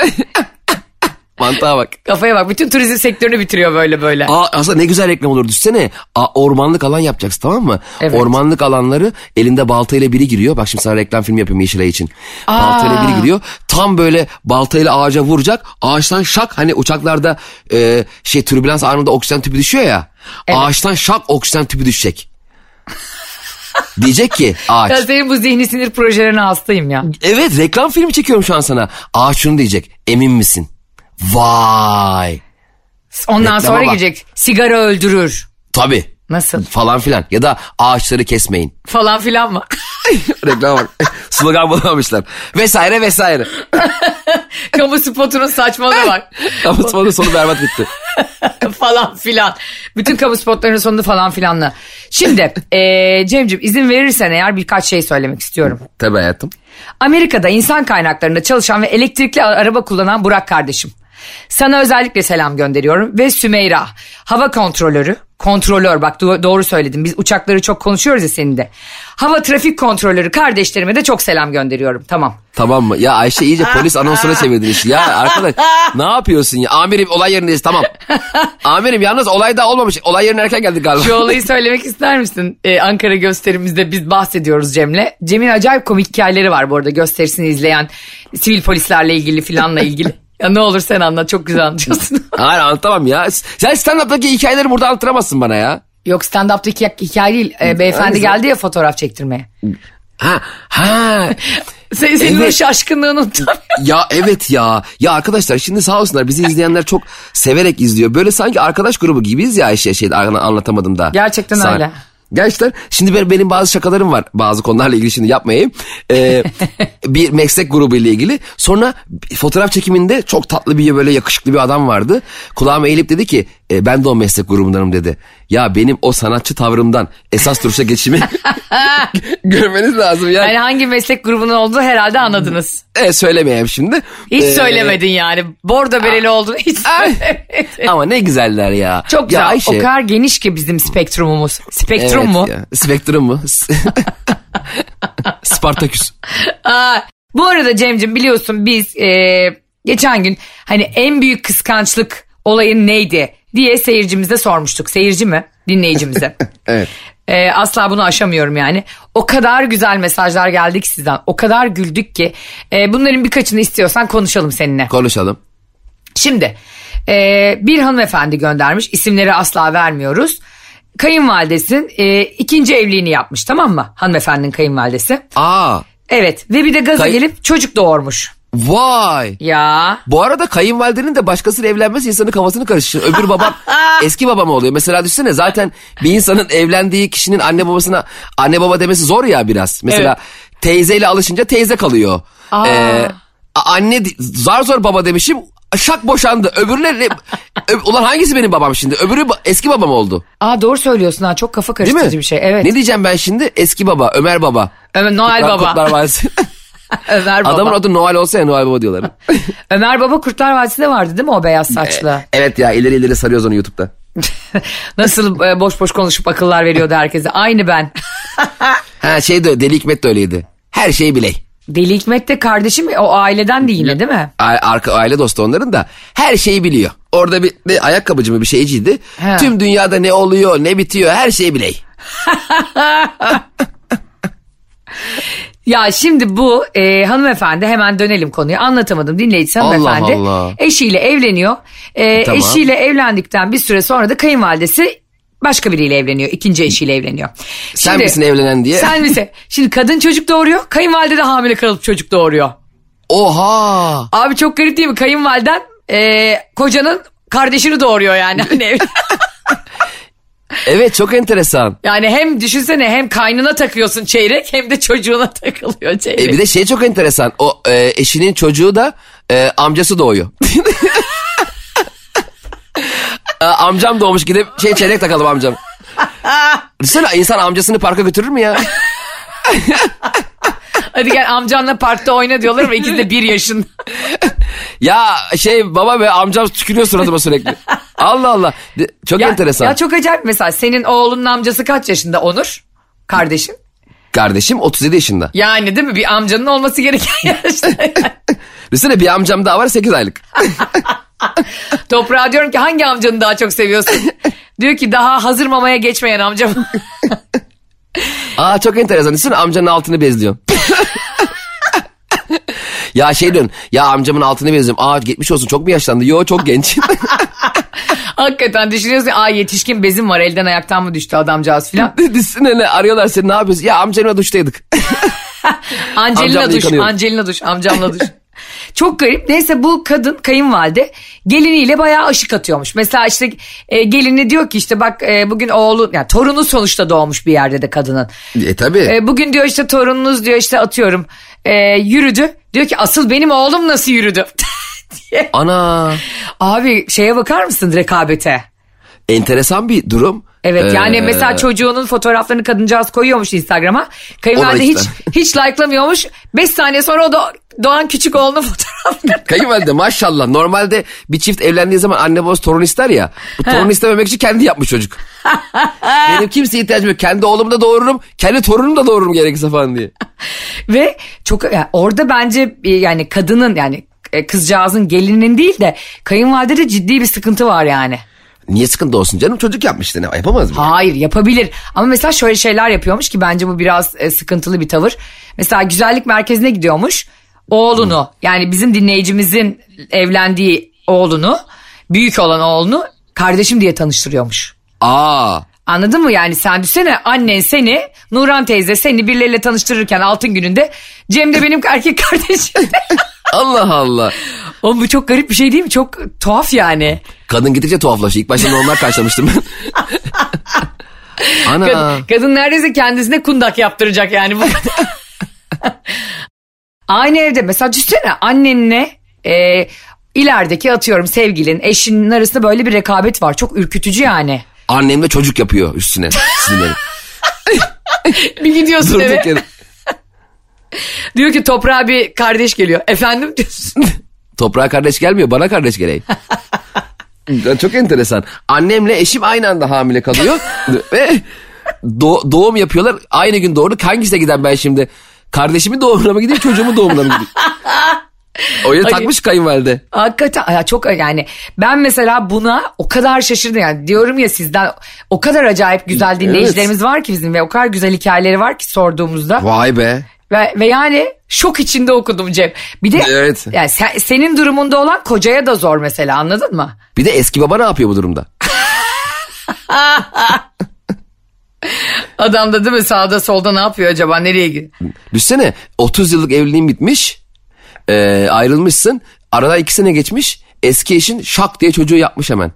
Mantığa bak. Kafaya bak bütün turizm sektörünü bitiriyor böyle böyle. Aa, aslında ne güzel reklam olur düşsene. Aa, ormanlık alan yapacaksın tamam mı? Evet. Ormanlık alanları elinde baltayla biri giriyor. Bak şimdi sana reklam film yapıyorum Yeşilay için. Baltayla biri giriyor. Tam böyle baltayla ağaca vuracak. Ağaçtan şak hani uçaklarda e, şey türbülans anında oksijen tüpü düşüyor ya. Ağaçtan şak oksijen tüpü düşecek. Diyecek ki ağaç. Ya senin bu zihni sinir projelerine hastayım ya. Evet reklam filmi çekiyorum şu an sana. Ağaç şunu diyecek. Emin misin? Vay. Ondan Reklama sonra bak. gelecek. Sigara öldürür. Tabii. Nasıl? Falan filan. Ya da ağaçları kesmeyin. Falan filan mı? Reklam bak. Slogan bulamamışlar. Vesaire vesaire. Kamu spotunun saçmalığına bak. Ama sonra sonu berbat bitti. falan filan. Bütün kamu spotlarının sonunda falan filanla. Şimdi eee Cem'ciğim izin verirsen eğer birkaç şey söylemek istiyorum. Tabii hayatım. Amerika'da insan kaynaklarında çalışan ve elektrikli araba kullanan Burak kardeşim. Sana özellikle selam gönderiyorum ve Sümeyra hava kontrolörü kontrolör bak do- doğru söyledim biz uçakları çok konuşuyoruz ya senin de. Hava trafik kontrolörü kardeşlerime de çok selam gönderiyorum tamam. Tamam mı? Ya Ayşe iyice polis anonsuna çevirdin işi. Ya arkadaş ne yapıyorsun ya? Amirim olay yerindeyiz tamam. Amirim yalnız olay daha olmamış. Olay yerine erken geldik galiba. Şu olayı söylemek ister misin? Ee, Ankara gösterimizde biz bahsediyoruz Cem'le. Cem'in acayip komik hikayeleri var bu arada gösterisini izleyen sivil polislerle ilgili filanla ilgili. Ya ne olur sen anlat çok güzel anlatıyorsun. Hayır anlatamam ya. Sen stand-up'taki hikayeleri burada anlatamazsın bana ya. Yok stand-up'taki hikaye değil. Ee, beyefendi Hangisi? geldi ya fotoğraf çektirmeye. Ha ha. Sen, senin o Evet. şaşkınlığını unutamıyorum. Ya evet ya. Ya arkadaşlar şimdi sağ olsunlar bizi izleyenler çok severek izliyor. Böyle sanki arkadaş grubu gibiyiz ya Ayşe şey anlatamadım da. Gerçekten Sana- öyle. Gerçekten şimdi benim, benim bazı şakalarım var bazı konularla ilgili şimdi yapmayayım. Ee, bir meslek grubu ile ilgili. Sonra fotoğraf çekiminde çok tatlı bir böyle yakışıklı bir adam vardı. Kulağıma eğilip dedi ki "E, ben de o meslek grubundanım dedi. Ya benim o sanatçı tavrımdan esas duruşa geçimi görmeniz lazım yani. Yani hangi meslek grubunun olduğu herhalde anladınız. E, söylemeyeyim şimdi. Hiç Ee, söylemedin yani. Bordo bereli olduğunu hiç söylemedin. Ama ne güzeller ya. Çok güzel. Ya Ayşe, O kadar geniş ki bizim spektrumumuz. Spektrum evet mu? ya. Spektrum mu? Spartaküs. Aa, bu arada Cem'cim biliyorsun biz e, geçen gün hani en büyük kıskançlık olayın neydi diye seyircimize sormuştuk. Seyirci mi? Dinleyicimize. Evet. E, asla bunu aşamıyorum yani. O kadar güzel mesajlar geldi ki sizden. O kadar güldük ki. E, bunların birkaçını istiyorsan konuşalım seninle. Konuşalım. Şimdi e, bir hanımefendi göndermiş. İsimleri asla vermiyoruz. Kayınvalidesin e, ikinci evliliğini yapmış tamam mı? Hanımefendinin kayınvalidesi. Aa Evet ve bir de gaza Kay- gelip çocuk doğurmuş. Vay. Ya Bu arada kayınvalidenin de başkasıyla evlenmesi insanın kafasını karıştırır. Öbür babam eski baba mı oluyor? Mesela düşünsene zaten bir insanın evlendiği kişinin anne babasına anne baba demesi zor ya biraz. Mesela teyzeyle alışınca teyze kalıyor. Aa. Ee, anne zar zor baba demişim şak boşandı. Öbürüne ne- Ö- ulan hangisi benim babam şimdi? Öbürü eski babam oldu. Aa doğru söylüyorsun ha çok kafa karıştırıcı bir şey. Evet. Ne diyeceğim ben şimdi? Eski baba, Ömer baba. Ömer Noel Kutlar- Baba. Kutlar. Ömer Baba. Adamın adı Noel olsa ya Noel Baba diyorlar. Ömer Baba Kurtlar Vadisi'nde vardı değil mi o beyaz saçlı? evet ya ileri ileri sarıyoruz onu YouTube'da. Nasıl e, boş boş konuşup akıllar veriyordu herkese. Aynı ben. Ha şey de Deli Hikmet de öyleydi. Her şeyi biley. Deli Hikmet de kardeşim o aileden de yine değil mi? Arka aile dostu onların da her şeyi biliyor. Orada bir, bir ayakkabıcı mı bir şeyciydi. He. Tüm dünyada ne oluyor ne bitiyor her şeyi biley. Ya şimdi bu e, hanımefendi hemen dönelim konuya anlatamadım dinleyicisi Allah hanımefendi Allah. eşiyle evleniyor. E, Tamam. Eşiyle evlendikten bir süre sonra da kayınvalidesi başka biriyle evleniyor. ikinci eşiyle evleniyor. Sen Şimdi- misin evlenen diye. Sen misin? Şimdi kadın çocuk doğuruyor kayınvalide de hamile kalıp çocuk doğuruyor. Oha. Abi çok garip değil mi? Kayınvaliden e, kocanın kardeşini doğuruyor yani. Hani- Evet çok enteresan. yani hem düşünsene hem kaynına takıyorsun çeyrek hem de çocuğuna takılıyor çeyrek. E bir de şey çok enteresan. O e, eşinin çocuğu da e, amcası doğuyor. E, amcam doğmuş gidip şey çeyrek takalım amcam. Düşünsene insan amcasını parka götürür mü ya? Hadi gel amcanla parkta oyna diyorlar ama ikisi de bir yaşında. Ya şey baba ve amcam tükürüyor suratıma sürekli. Allah Allah. Çok Ya, enteresan. ya çok acayip mesela senin oğlunun amcası kaç yaşında Onur? Kardeşin. Kardeşim 37 yaşında. Yani değil mi? Bir amcanın olması gereken yaşta. Düşünsene bir amcam daha var 8 aylık. Toprağa diyorum ki hangi amcanı daha çok seviyorsun? Diyor ki daha hazır mamaya geçmeyen amcam. Aa çok enteresan. Düşünsene amcanın altını bezliyorsun. Ya şey diyorsun. Ya amcamın altını bezliyorum. Aa geçmiş olsun çok mu yaşlandı? Yo çok genç. Hakikaten düşünüyorsun aa yetişkin bezim var elden ayaktan mı düştü adamcağız filan. Düşünsene ne arıyorlar seni ne yapıyorsun? Ya amcanla duştaydık. Angelina Amcamla duş, yıkanıyorum. Angelina duş, amcamla duş. Çok garip. Neyse bu kadın kayınvalide geliniyle bayağı aşık atıyormuş. Mesela işte e, gelini diyor ki işte bak e, bugün oğlu yani torunu sonuçta doğmuş bir yerde de kadının. e tabi. E, bugün diyor işte torununuz diyor işte atıyorum e, yürüdü. Diyor ki asıl benim oğlum nasıl yürüdü? diye. Ana. Abi şeye bakar mısın rekabete? Enteresan bir durum. Evet yani Ee, mesela çocuğunun fotoğraflarını kadıncağız koyuyormuş Instagram'a. Kayınvalide hiç hiç like'lamıyormuş. 5 saniye sonra o da doğan küçük oğlunun fotoğraflarını. Kayınvalide maşallah. Normalde bir çift evlendiği zaman anne babası torun ister ya. Bu torun istememek için kendi yapmış çocuk. Benim kimseye ihtiyacım yok. Kendi oğlumu da doğururum. Kendi torunumu da doğururum gerekirse falan diye. Ve çok yani orada bence e, yani kadının yani e, kızcağızın gelininin değil de kayınvalidede ciddi bir sıkıntı var yani. Niye sıkıntı olsun canım? Çocuk yapmıştı ne? Yapamaz mı? Hayır yapabilir ama mesela şöyle şeyler yapıyormuş ki bence bu biraz e, sıkıntılı bir tavır. Mesela güzellik merkezine gidiyormuş oğlunu yani bizim dinleyicimizin evlendiği oğlunu büyük olan oğlunu kardeşim diye tanıştırıyormuş. Aa. Anladın mı yani sen düşünsene annen seni Nuran teyze seni birileriyle tanıştırırken altın gününde Cem de benim erkek kardeşim. Allah Allah. Oğlum bu çok garip bir şey değil mi? Çok tuhaf yani. Kadın gidince tuhaflaşıyor. İlk başta normal karşılamıştım ben. Ana. Kadın, kadın neredeyse kendisine kundak yaptıracak yani bu. Aynı evde mesela düşünsene annenle e, ilerideki atıyorum sevgilin eşinin arasında böyle bir rekabet var. Çok ürkütücü yani. Annem de çocuk yapıyor üstüne. Sinirlerim. Bir gidiyorsun Durduk eve yere. diyor ki toprağa bir kardeş geliyor. Efendim diyorsun. Toprağa kardeş gelmiyor bana kardeş geleyim. Çok enteresan. Annemle eşim aynı anda hamile kalıyor. Ve do- doğum yapıyorlar. Aynı gün doğurduk. Hangisine giden ben şimdi? Kardeşimin doğumuna mı gideyim çocuğumun doğumuna mı gideyim? Öyle Ay. takmış kayınvalide. Hakikaten ya çok yani ben mesela buna o kadar şaşırdım yani diyorum ya sizden o kadar acayip güzel dinleyicilerimiz var ki bizim ve o kadar güzel hikayeleri var ki sorduğumuzda. Vay be. Ve, ve yani şok içinde okudum Cem. Bir de Evet. yani sen- senin durumunda olan kocaya da zor mesela anladın mı? Bir de eski baba ne yapıyor bu durumda? Adam da değil mi sağda solda ne yapıyor acaba nereye gidiyor? Düşünsene 30 yıllık evliliğin bitmiş. e, ayrılmışsın. Arada iki sene geçmiş. Eski eşin şak diye çocuğu yapmış hemen.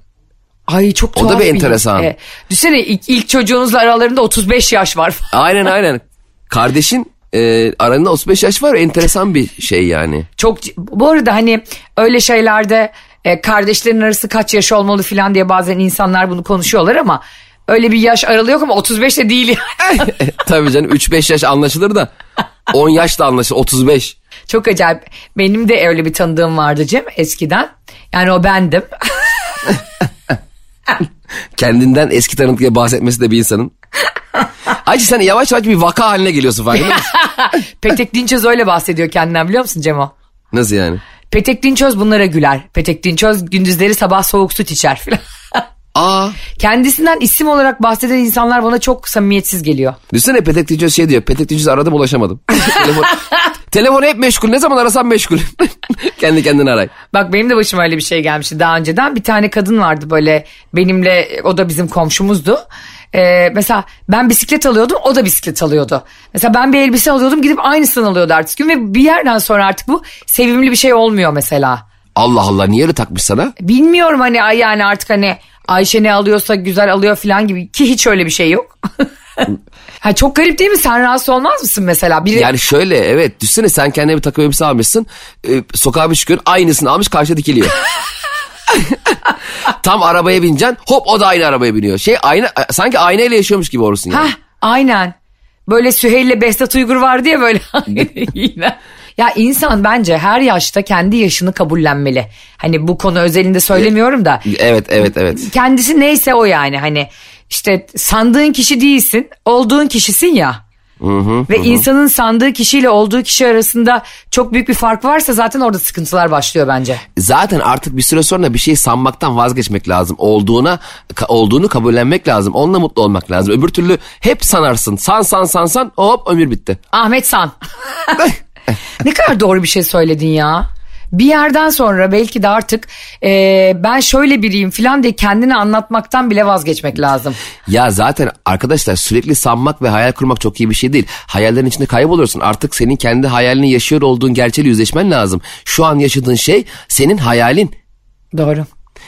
Ay çok O tuhaf. da bir enteresan. E, düşünsene ilk, ilk çocuğunuzla aralarında 35 yaş var. Aynen aynen. Kardeşin e, arasında 35 yaş var. Enteresan bir şey yani. Çok bu arada hani öyle şeylerde e, kardeşlerin arası kaç yaş olmalı falan diye bazen insanlar bunu konuşuyorlar ama öyle bir yaş aralığı yok ama 35 de değil yani. Tabii canım 3-5 yaş anlaşılır da 10 yaş da anlaşılır 35. Çok acayip. Benim de öyle bir tanıdığım vardı Cem eskiden. Yani o bendim. Kendinden eski tanıdık diye bahsetmesi de bir insanın. Ayşe sen yavaş yavaş bir vaka haline geliyorsun farkında mısın? Petek Dinçöz öyle bahsediyor kendinden biliyor musun Cemo? Nasıl yani? Petek Dinçöz bunlara güler. Petek Dinçöz gündüzleri sabah soğuk süt içer filan. Aa, Kendisinden isim olarak bahseden insanlar bana çok samimiyetsiz geliyor. düşünsene Petek Tüccar şey diyor. Petek Tüccar aradım ulaşamadım. Telefon, telefonu hep meşgul. Ne zaman arasam meşgul. Kendi kendine aray. Bak benim de başıma öyle bir şey gelmişti daha önceden. Bir tane kadın vardı böyle benimle o da bizim komşumuzdu. Ee, mesela ben bisiklet alıyordum o da bisiklet alıyordu. Mesela ben bir elbise alıyordum gidip aynısını alıyordu artık gün ve bir yerden sonra artık bu sevimli bir şey olmuyor mesela. Allah Allah niye öyle takmış sana? Bilmiyorum hani yani artık hani Ayşe ne alıyorsa güzel alıyor falan gibi ki hiç öyle bir şey yok. ha, çok garip değil mi sen rahatsız olmaz mısın mesela? Biri, Yani şöyle evet düşünsene sen kendine bir takım elbise almışsın. E, sokağa bir çıkıyorsun aynısını almış karşıda dikiliyor. Tam arabaya bineceksin hop o da aynı arabaya biniyor. Şey aynı sanki aynayla yaşıyormuş gibi olursun yani. Hah aynen. Böyle Süheyl'le Behzat Uygur vardı ya böyle. Yine. ya insan bence her yaşta kendi yaşını kabullenmeli. Hani bu konu özelinde söylemiyorum da. Evet evet evet. Kendisi neyse o yani hani işte sandığın kişi değilsin olduğun kişisin ya. Ve insanın sandığı kişiyle olduğu kişi arasında çok büyük bir fark varsa zaten orada sıkıntılar başlıyor bence. Zaten artık bir süre sonra bir şey sanmaktan vazgeçmek lazım. Olduğuna olduğunu kabullenmek lazım. Onunla mutlu olmak lazım. Öbür türlü hep sanarsın. San san san san hop ömür bitti. Ahmet San. ne kadar doğru bir şey söyledin ya. Bir yerden sonra belki de artık e, ben şöyle biriyim falan diye kendini anlatmaktan bile vazgeçmek lazım. Ya zaten arkadaşlar sürekli sanmak ve hayal kurmak çok iyi bir şey değil. Hayallerin içinde kayboluyorsun. Artık senin kendi hayalini yaşıyor olduğun gerçeğiyle yüzleşmen lazım. Şu an yaşadığın şey senin hayalin. Doğru.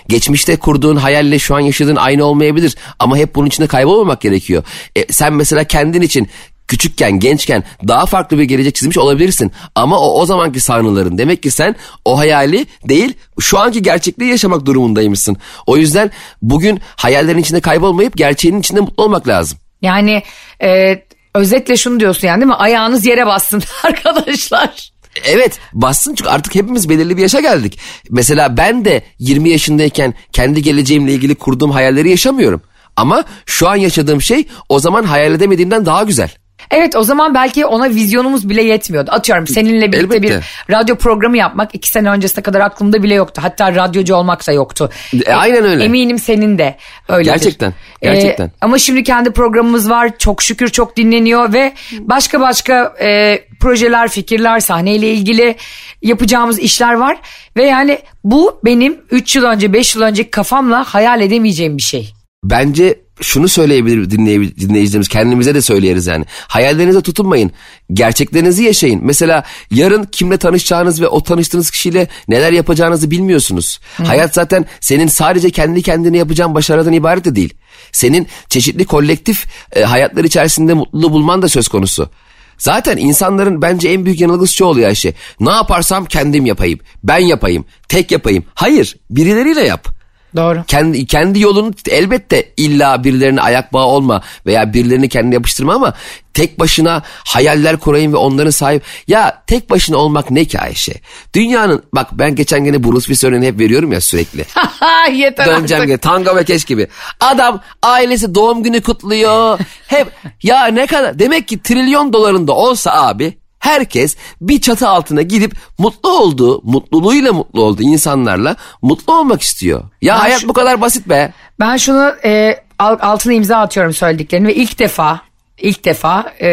Geçmişte kurduğun hayalle şu an yaşadığın aynı olmayabilir. Ama hep bunun içinde kaybolmamak gerekiyor. E, sen mesela kendin için küçükken, gençken daha farklı bir gelecek çizmiş olabilirsin. Ama o o zamanki sanrıların. Demek ki sen o hayali değil şu anki gerçekliği yaşamak durumundaymışsın. O yüzden bugün hayallerin içinde kaybolmayıp gerçeğin içinde mutlu olmak lazım. Yani e, özetle şunu diyorsun yani değil mi? Ayağınız yere bassın arkadaşlar. Evet bassın çünkü artık hepimiz belirli bir yaşa geldik. Mesela ben de 20 yaşındayken kendi geleceğimle ilgili kurduğum hayalleri yaşamıyorum. Ama şu an yaşadığım şey o zaman hayal edemediğimden daha güzel. Evet o zaman belki ona vizyonumuz bile yetmiyordu. Atıyorum seninle birlikte Elbette. bir radyo programı yapmak iki sene öncesine kadar aklımda bile yoktu. Hatta radyocu olmak da yoktu. E, aynen öyle. Eminim senin de öyledir. Gerçekten, gerçekten. E, ama şimdi kendi programımız var. Çok şükür çok dinleniyor ve başka başka e, projeler, fikirler, sahneyle ilgili yapacağımız işler var. Ve yani bu benim 3 yıl önce 5 yıl önceki kafamla hayal edemeyeceğim bir şey. Bence şunu söyleyebilir dinley- dinleyicilerimiz kendimize de söyleyeriz yani. Hayallerinize tutunmayın. Gerçeklerinizi yaşayın. Mesela yarın kimle tanışacağınız ve o tanıştığınız kişiyle neler yapacağınızı bilmiyorsunuz. Hayat zaten senin sadece kendi kendine yapacağın başarıdan ibaret de değil. Senin çeşitli kolektif e, hayatlar içerisinde mutluluğu bulman da söz konusu. Zaten insanların bence en büyük yanılgısı şu oluyor Ayşe. Ne yaparsam kendim yapayım. Ben yapayım. Tek yapayım. Hayır. Birileriyle yap. Doğru. Kendi, kendi yolunu elbette illa birilerine ayak bağı olma veya birilerini kendine yapıştırma ama tek başına hayaller kurayım ve onların sahip. Ya tek başına olmak ne ki Ayşe? Dünyanın bak ben geçen gene Bruce Willis örneğini hep veriyorum ya sürekli. Yeter Döneceğim artık. gene ve Keş gibi. Adam ailesi doğum günü kutluyor. Hep ya ne kadar demek ki trilyon dolarında olsa abi herkes bir çatı altına gidip mutlu olduğu, mutluluğuyla mutlu olduğu insanlarla mutlu olmak istiyor. Ya Ben hayat şu- bu kadar basit be. Ben şunu e, al- altına imza atıyorum söylediklerini ve ilk defa ilk defa e,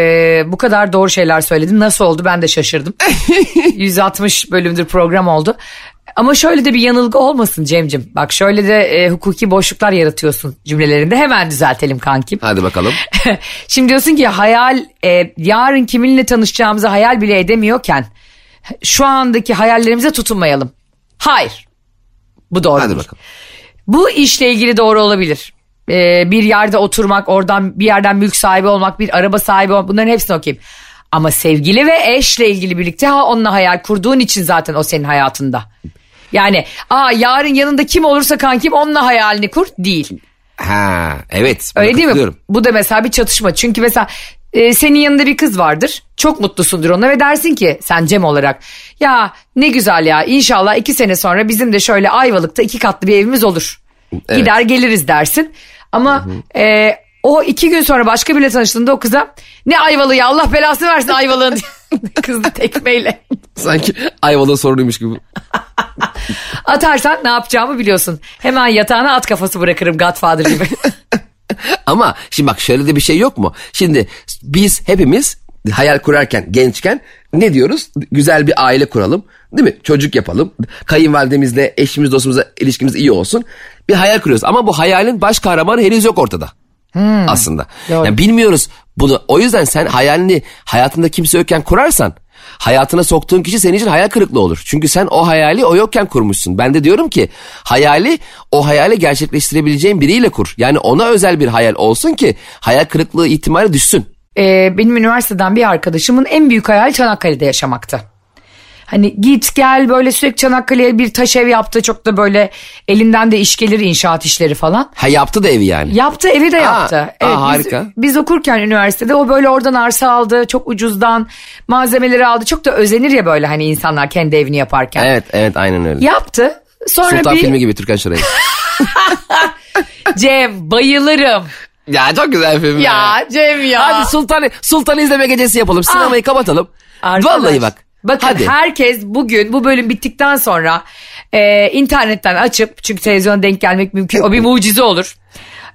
bu kadar doğru şeyler söyledim. Nasıl oldu ben de şaşırdım. 160 bölümdür program oldu. Ama şöyle de bir yanılgı olmasın Cemcim. Bak şöyle de e, hukuki boşluklar yaratıyorsun cümlelerinde. Hemen düzeltelim kankim. Hadi bakalım. Şimdi diyorsun ki hayal e, yarın kiminle tanışacağımızı hayal bile edemiyorken şu andaki hayallerimize tutunmayalım. Hayır. Bu doğru Hadi değil. bakalım. Bu işle ilgili doğru olabilir. Ee, bir yerde oturmak, oradan bir yerden mülk sahibi olmak, bir araba sahibi olmak bunların hepsini okuyayım. Ama sevgili ve eşle ilgili birlikte ha onunla hayal kurduğun için zaten o senin hayatında. Yani aa yarın yanında kim olursa kankim onunla hayalini kur değil. Ha evet. Öyle değil mi? Bu da mesela bir çatışma. Çünkü mesela e, senin yanında bir kız vardır. Çok mutlusundur onunla ve dersin ki sen Cem olarak ya ne güzel ya inşallah iki sene sonra bizim de şöyle Ayvalık'ta iki katlı bir evimiz olur. Evet. Gider geliriz dersin. Ama e, o iki gün sonra başka biriyle tanıştığında o kıza ne Ayvalığı ya Allah belasını versin Ayvalık'ın kızdı tekmeyle. Sanki Ayvalık'ın sorunuymuş gibi. Atarsan ne yapacağımı biliyorsun. Hemen yatağına at kafası bırakırım Godfather gibi. Ama şimdi bak şöyle de bir şey yok mu? Şimdi biz hepimiz hayal kurarken gençken ne diyoruz? Güzel bir aile kuralım. Değil mi? Çocuk yapalım. Kayınvalidemizle eşimiz dostumuzla ilişkimiz iyi olsun. Bir hayal kuruyoruz. Ama bu hayalin baş kahramanı henüz yok ortada. Aslında. Doğru. Yani bilmiyoruz bunu. O yüzden sen hayalini hayatında kimse yokken kurarsan hayatına soktuğun kişi senin için hayal kırıklığı olur. Çünkü sen o hayali o yokken kurmuşsun. Ben de diyorum ki hayali o hayali gerçekleştirebileceğin biriyle kur. Yani ona özel bir hayal olsun ki hayal kırıklığı ihtimali düşsün. Ee, benim üniversiteden bir arkadaşımın en büyük hayali Çanakkale'de yaşamaktı. Hani git gel böyle sürekli Çanakkale'ye bir taş ev yaptı. Çok da böyle elinden de iş gelir inşaat işleri falan. Ha yaptı da evi yani. Yaptı evi de Aa, yaptı. aa, biz- harika. Biz, okurken üniversitede o böyle oradan arsa aldı. Çok ucuzdan malzemeleri aldı. Çok da özenir ya böyle hani insanlar kendi evini yaparken. Evet evet aynen öyle. Yaptı. Sonra Sultan bir filmi gibi Türkan Şoray. Cem bayılırım. ya çok güzel film. Ya Cem ya. Hadi Sultan'ı Sultan izleme gecesi yapalım. Sinemayı kapatalım. Arkadaş, Vallahi bak. Bakın Hadi. herkes bugün bu bölüm bittikten sonra e, internetten açıp çünkü televizyona denk gelmek mümkün. O bir mucize olur.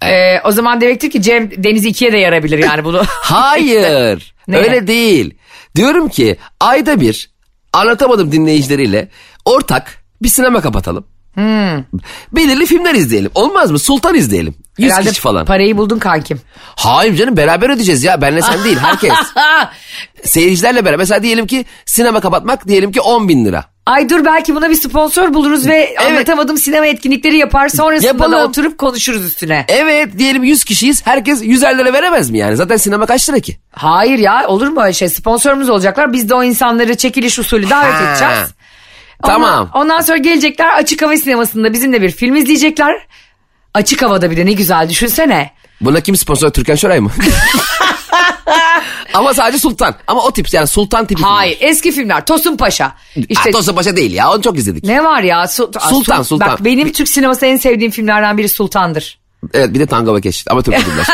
E, o zaman demektir ki Cem Deniz'i ikiye de yarabilir yani bunu. Hayır. Öyle değil. Diyorum ki ayda bir anlatamadım dinleyicileriyle ortak bir sinema kapatalım. Hmm. Belirli filmler izleyelim. Olmaz mı? Sultan izleyelim. 100 Herhalde kişi falan. Parayı buldun kankim. Hayır canım beraber ödeyeceğiz ya. Benle sen değil herkes. Seyircilerle beraber. Mesela diyelim ki sinema kapatmak diyelim ki 10 bin lira. Ay dur belki buna bir sponsor buluruz ve anlatamadım sinema etkinlikleri yapar. Sonrasında da Yapalım. oturup konuşuruz üstüne. Evet diyelim 100 kişiyiz. Herkes 100'er lira veremez mi yani? Zaten sinema kaç lira ki? Hayır ya olur mu öyle şey? Sponsorumuz olacaklar. Biz de o insanları çekiliş usulü davet Ha. edeceğiz. Tamam. Ondan, ondan sonra gelecekler açık hava sinemasında bizimle bir film izleyecekler. Açık havada bir de ne güzel düşünsene. Buna kim sponsor? Türkan Şoray mı? Ama sadece Sultan. Ama o tip yani Sultan tipi. Hayır eski filmler Tosun Paşa. İşte, İşte Tosun Paşa değil ya onu çok izledik. ne var ya? Sul- Sultan, Sul- Sultan. Bak benim Türk sineması en sevdiğim filmlerden biri Sultan'dır. Evet bir de Tango ve ama Türk filmler.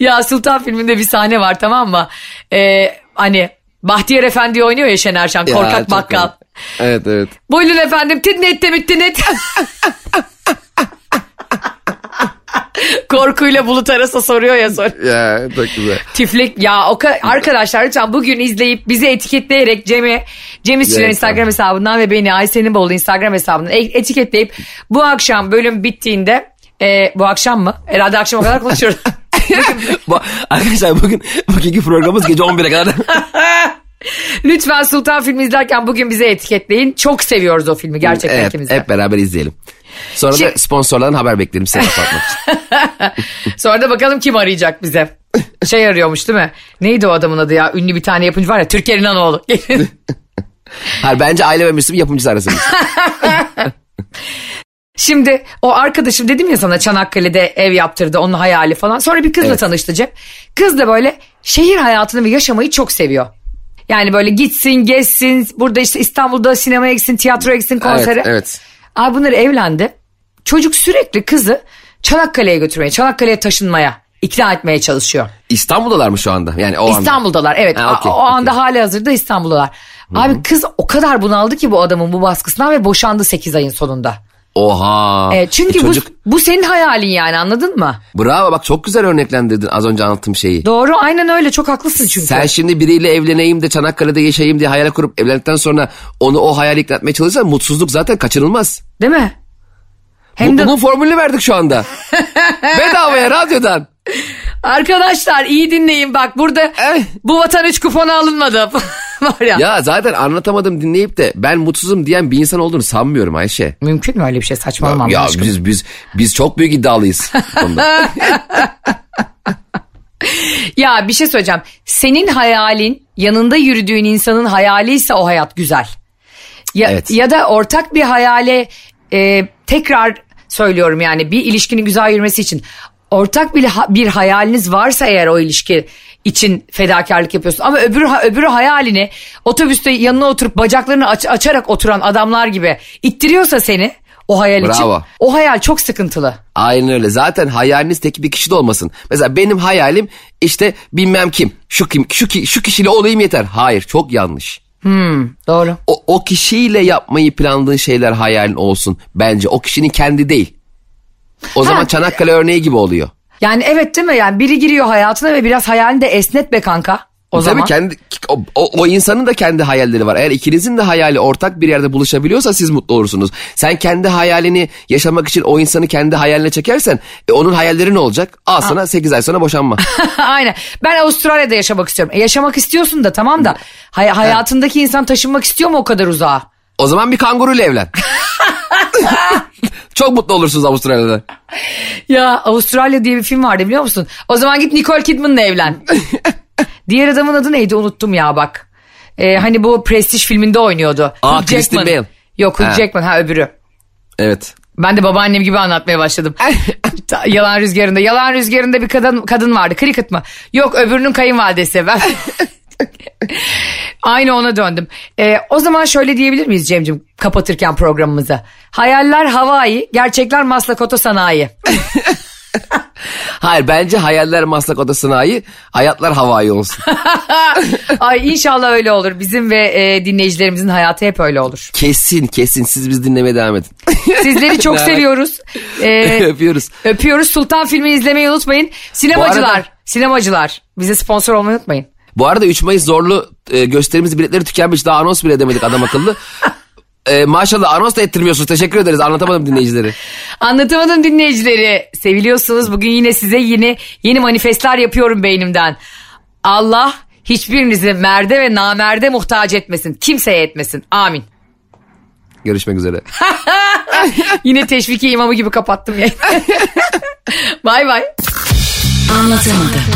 Ya Sultan filminde bir sahne var tamam mı? Ee, hani Bahtiyar Efendi oynuyor ya Şener Şen Ya, korkak çok bakkal. komik. Evet evet. Buyurun efendim tinnet de mittinnet. Korkuyla bulut arası soruyor ya sor. Ya çok güzel. Tiflik ya o ka- arkadaşlar lütfen bugün izleyip bizi etiketleyerek Cem'i Cem İşçilerin Evet, Instagram hesabından ve beni Ayşe'nin Bolu Instagram hesabından e- etiketleyip bu akşam bölüm bittiğinde e, bu akşam mı? Herhalde akşama kadar konuşuyoruz. Arkadaşlar bugün bugünkü programımız gece 11'e kadar. Lütfen Sultan filmi izlerken bugün bize etiketleyin. Çok seviyoruz o filmi gerçekten evet, ikimiz de. hep beraber izleyelim. Sonra Şey- da sponsorlardan haber beklerim size kapatmak için. Sonra da bakalım kim arayacak bize. Şey arıyormuş değil mi? Neydi o adamın adı ya? Ünlü bir tane yapımcı var ya. Türker İnanoğlu. Hayır bence Aile ve Müslüm yapımcısı arasında. Şimdi o arkadaşım dedim ya sana Çanakkale'de ev yaptırdı onun hayali falan. Sonra bir kızla Evet. tanıştı Cem. Kız da böyle şehir hayatını ve yaşamayı çok seviyor. Yani böyle gitsin gezsin burada işte İstanbul'da sinemaya gitsin tiyatroya gitsin konsere. evet, evet. Abi bunlar evlendi. Çocuk sürekli kızı Çanakkale'ye götürmeye Çanakkale'ye taşınmaya ikna etmeye çalışıyor. İstanbul'dalar mı şu anda? Yani o anda. İstanbul'dalar evet Ha, okey, o, anda okey. hali hazırda İstanbul'dalar. Abi kız o kadar bunaldı ki bu adamın bu baskısından ve boşandı 8 ayın sonunda. Oha. E, çünkü E, çocuk... bu, bu senin hayalin yani anladın mı? Bravo bak çok güzel örneklendirdin az önce anlattığım şeyi. Doğru aynen öyle çok haklısın çünkü. Sen şimdi biriyle evleneyim de Çanakkale'de yaşayayım diye hayal kurup evlendikten sonra onu o hayal ikna etmeye çalışırsan mutsuzluk zaten kaçınılmaz. Değil mi? Hem de Bunun formülünü verdik şu anda. Bedavaya radyodan. arkadaşlar iyi dinleyin bak burada Eh. bu vatan 3 kuponu alınmadı. Var ya. Ya zaten anlatamadım dinleyip de ben mutsuzum diyen bir insan olduğunu sanmıyorum Ayşe. Mümkün mü öyle bir şey saçmalamam ya aşkım. biz biz biz çok büyük iddialıyız. Ya bir şey söyleyeceğim. Senin hayalin yanında yürüdüğün insanın hayaliyse o hayat güzel. Ya, Evet. ya da ortak bir hayale e, tekrar söylüyorum yani bir ilişkinin güzel yürümesi için ortak bir, bir hayaliniz varsa eğer o ilişki için fedakarlık yapıyorsun. Ama öbürü, ha- öbürü hayalini otobüste yanına oturup bacaklarını aç- açarak oturan adamlar gibi ittiriyorsa seni o hayal için. Bravo. O hayal çok sıkıntılı. Aynen öyle. Zaten hayaliniz tek bir kişi de olmasın. Mesela benim hayalim işte bilmem kim. Şu kim şu ki şu kişiyle olayım yeter. Hayır, çok yanlış. Doğru. O, o kişiyle yapmayı planladığın şeyler hayalin olsun bence. O kişinin kendi değil. O zaman Çanakkale örneği gibi oluyor. Yani evet değil mi? Yani biri giriyor hayatına ve biraz hayalini de esnet be kanka. O Tabii zaman. kendi o, o, o insanın da kendi hayalleri var. Eğer ikinizin de hayali ortak bir yerde buluşabiliyorsa siz mutlu olursunuz. Sen kendi hayalini yaşamak için o insanı kendi hayaline çekersen e, onun hayalleri ne olacak? Al sana 8 ay sonra boşanma. Aynen. Ben Avustralya'da yaşamak istiyorum. E yaşamak istiyorsun da tamam da hay- hayatındaki insan taşınmak istiyor mu o kadar uzağa? O zaman bir kanguruyla evlen. Çok mutlu olursunuz Avustralya'da. Ya Avustralya diye bir film vardı biliyor musun? O zaman git Nicole Kidman'la evlen. Diğer adamın adı neydi unuttum ya bak. Ee, hani bu Prestige filminde oynuyordu. Aa, Hugh Jackman. Bale. Yok Hugh Ha. Jackman ha öbürü. Evet. Ben de babaannem gibi anlatmaya başladım. Yalan rüzgarında. Yalan rüzgarında bir kadın kadın vardı. Cricket mı? Yok öbürünün kayınvalidesi. Ben... Aynı ona döndüm. Ee, o zaman şöyle diyebilir miyiz Cem'cim kapatırken programımızı? Hayaller Hawaii, gerçekler Maslak Oto Sanayi. Hayır bence hayaller maslak odasına ait, hayatlar havai olsun. Ay inşallah öyle olur. Bizim ve e, dinleyicilerimizin hayatı hep öyle olur. kesin kesin siz biz dinlemeye devam edin. Sizleri çok seviyoruz. Ee, Öpüyoruz. öpüyoruz. Sultan filmini izlemeyi unutmayın. Sinemacılar, Bu arada- sinemacılar bize sponsor olmayı unutmayın. Bu arada 3 Mayıs zorlu e, gösterimiz biletleri tükenmiş. Daha anons bile edemedik adam akıllı. E, maşallah anons da ettirmiyorsunuz. Teşekkür ederiz. Anlatamadım dinleyicileri. Anlatamadım dinleyicileri. Seviliyorsunuz. Bugün yine size yeni yeni manifestler yapıyorum beynimden. Allah hiçbirinizi merde ve namerde muhtaç etmesin. Kimseye etmesin. Amin. Görüşmek üzere. Yine teşviki imamı gibi kapattım ya. bay bay. Anlatamadım.